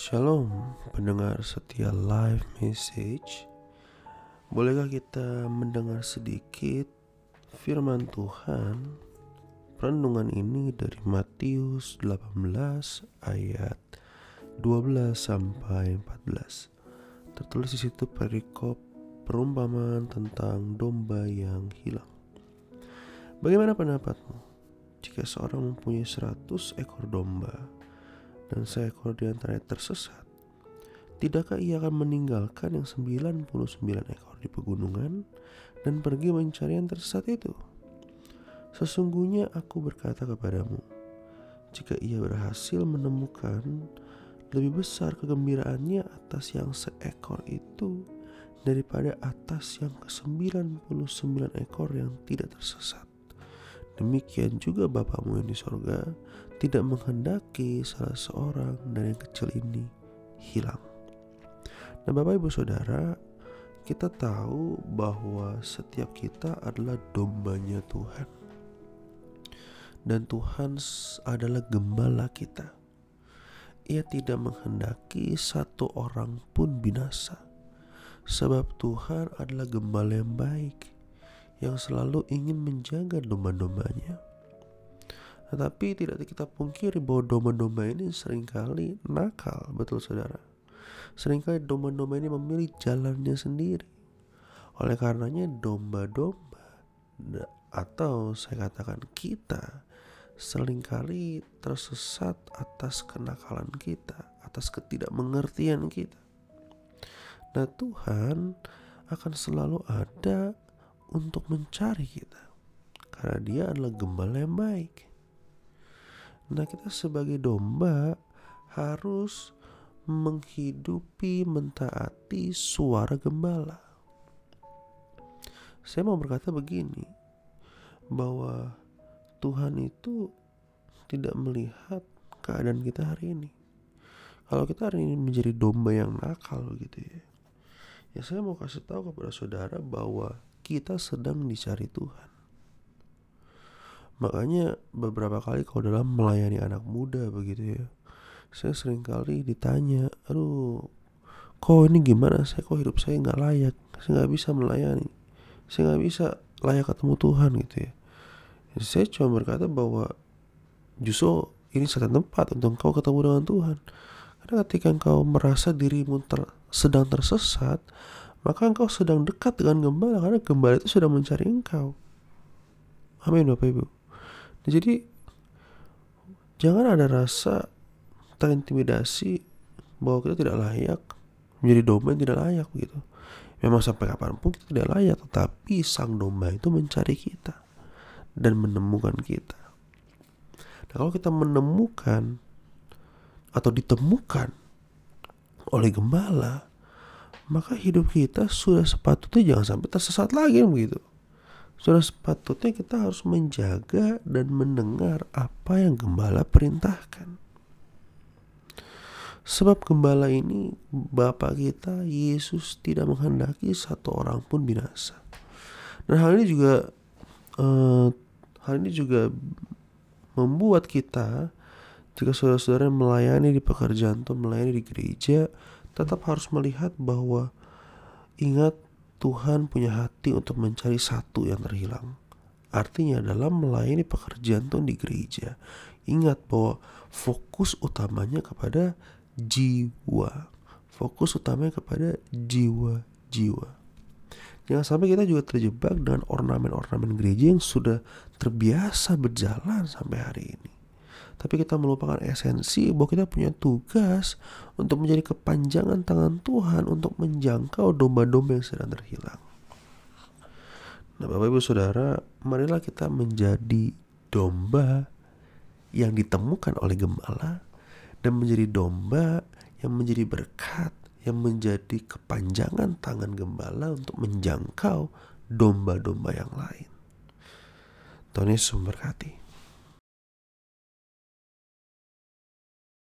Shalom, pendengar setia live message. Bolehkah kita mendengar sedikit firman Tuhan? Renungan ini dari Matius 18 ayat 12 sampai 14. Tertulis di situ perikop perumpamaan tentang domba yang hilang. Bagaimana pendapatmu jika seorang mempunyai 100 ekor domba dan seekor di antaranya tersesat? Tidakkah ia akan meninggalkan yang 99 ekor di pegunungan dan pergi mencari yang tersesat itu? Sesungguhnya aku berkata kepadamu, jika ia berhasil menemukan lebih besar kegembiraannya atas yang seekor itu daripada atas yang ke-99 ekor yang tidak tersesat. Demikian juga Bapamu yang di sorga tidak menghendaki salah seorang dari yang kecil ini hilang. Nah Bapak Ibu Saudara, kita tahu bahwa setiap kita adalah dombanya Tuhan. Dan Tuhan adalah gembala kita. Ia tidak menghendaki satu orang pun binasa. Sebab Tuhan adalah gembala yang baik yang selalu ingin menjaga domba-dombanya. Tetapi tidak kita pungkiri bahwa domba-domba ini sering kali nakal, betul saudara. Seringkali domba-domba ini memilih jalannya sendiri. Oleh karenanya domba-domba atau saya katakan kita sering kali tersesat atas kenakalan kita, atas ketidakmengertian kita. Nah Tuhan akan selalu ada untuk mencari kita karena dia adalah gembala yang baik. Nah, kita sebagai domba harus menghidupi, mentaati suara gembala. Saya mau berkata begini, bahwa Tuhan itu tidak melihat keadaan kita hari ini. Kalau kita hari ini menjadi domba yang nakal gitu ya, ya saya mau kasih tahu kepada saudara bahwa kita sedang dicari Tuhan. Makanya beberapa kali kalau dalam melayani anak muda begitu ya, saya sering kali ditanya, aduh, kok ini gimana? Saya kok hidup saya nggak layak, saya nggak bisa melayani, saya nggak bisa layak ketemu Tuhan gitu ya. Saya cuma berkata bahwa justru ini satu tempat untuk kau ketemu dengan Tuhan. Karena ketika engkau merasa dirimu ter, sedang tersesat, maka engkau sedang dekat dengan gembala karena gembala itu sudah mencari engkau. Amin Bapak Ibu. Jadi jangan ada rasa terintimidasi bahwa kita tidak layak menjadi domba yang tidak layak begitu. Memang sampai kapan pun kita tidak layak, tetapi sang domba itu mencari kita dan menemukan kita. Nah, kalau kita menemukan atau ditemukan oleh gembala, maka hidup kita sudah sepatutnya jangan sampai tersesat lagi begitu. Sudah sepatutnya kita harus menjaga dan mendengar apa yang gembala perintahkan. Sebab gembala ini Bapak kita Yesus tidak menghendaki satu orang pun binasa. Dan hal ini juga uh, hal ini juga membuat kita jika saudara-saudara melayani di pekerjaan atau melayani di gereja tetap harus melihat bahwa ingat Tuhan punya hati untuk mencari satu yang terhilang. Artinya dalam melayani pekerjaan Tuhan di gereja, ingat bahwa fokus utamanya kepada jiwa. Fokus utamanya kepada jiwa-jiwa. Jangan sampai kita juga terjebak dengan ornamen-ornamen gereja yang sudah terbiasa berjalan sampai hari ini tapi kita melupakan esensi bahwa kita punya tugas untuk menjadi kepanjangan tangan Tuhan untuk menjangkau domba-domba yang sedang terhilang. Nah, Bapak Ibu Saudara, marilah kita menjadi domba yang ditemukan oleh gembala dan menjadi domba yang menjadi berkat, yang menjadi kepanjangan tangan gembala untuk menjangkau domba-domba yang lain. Tuhan Yesus memberkati.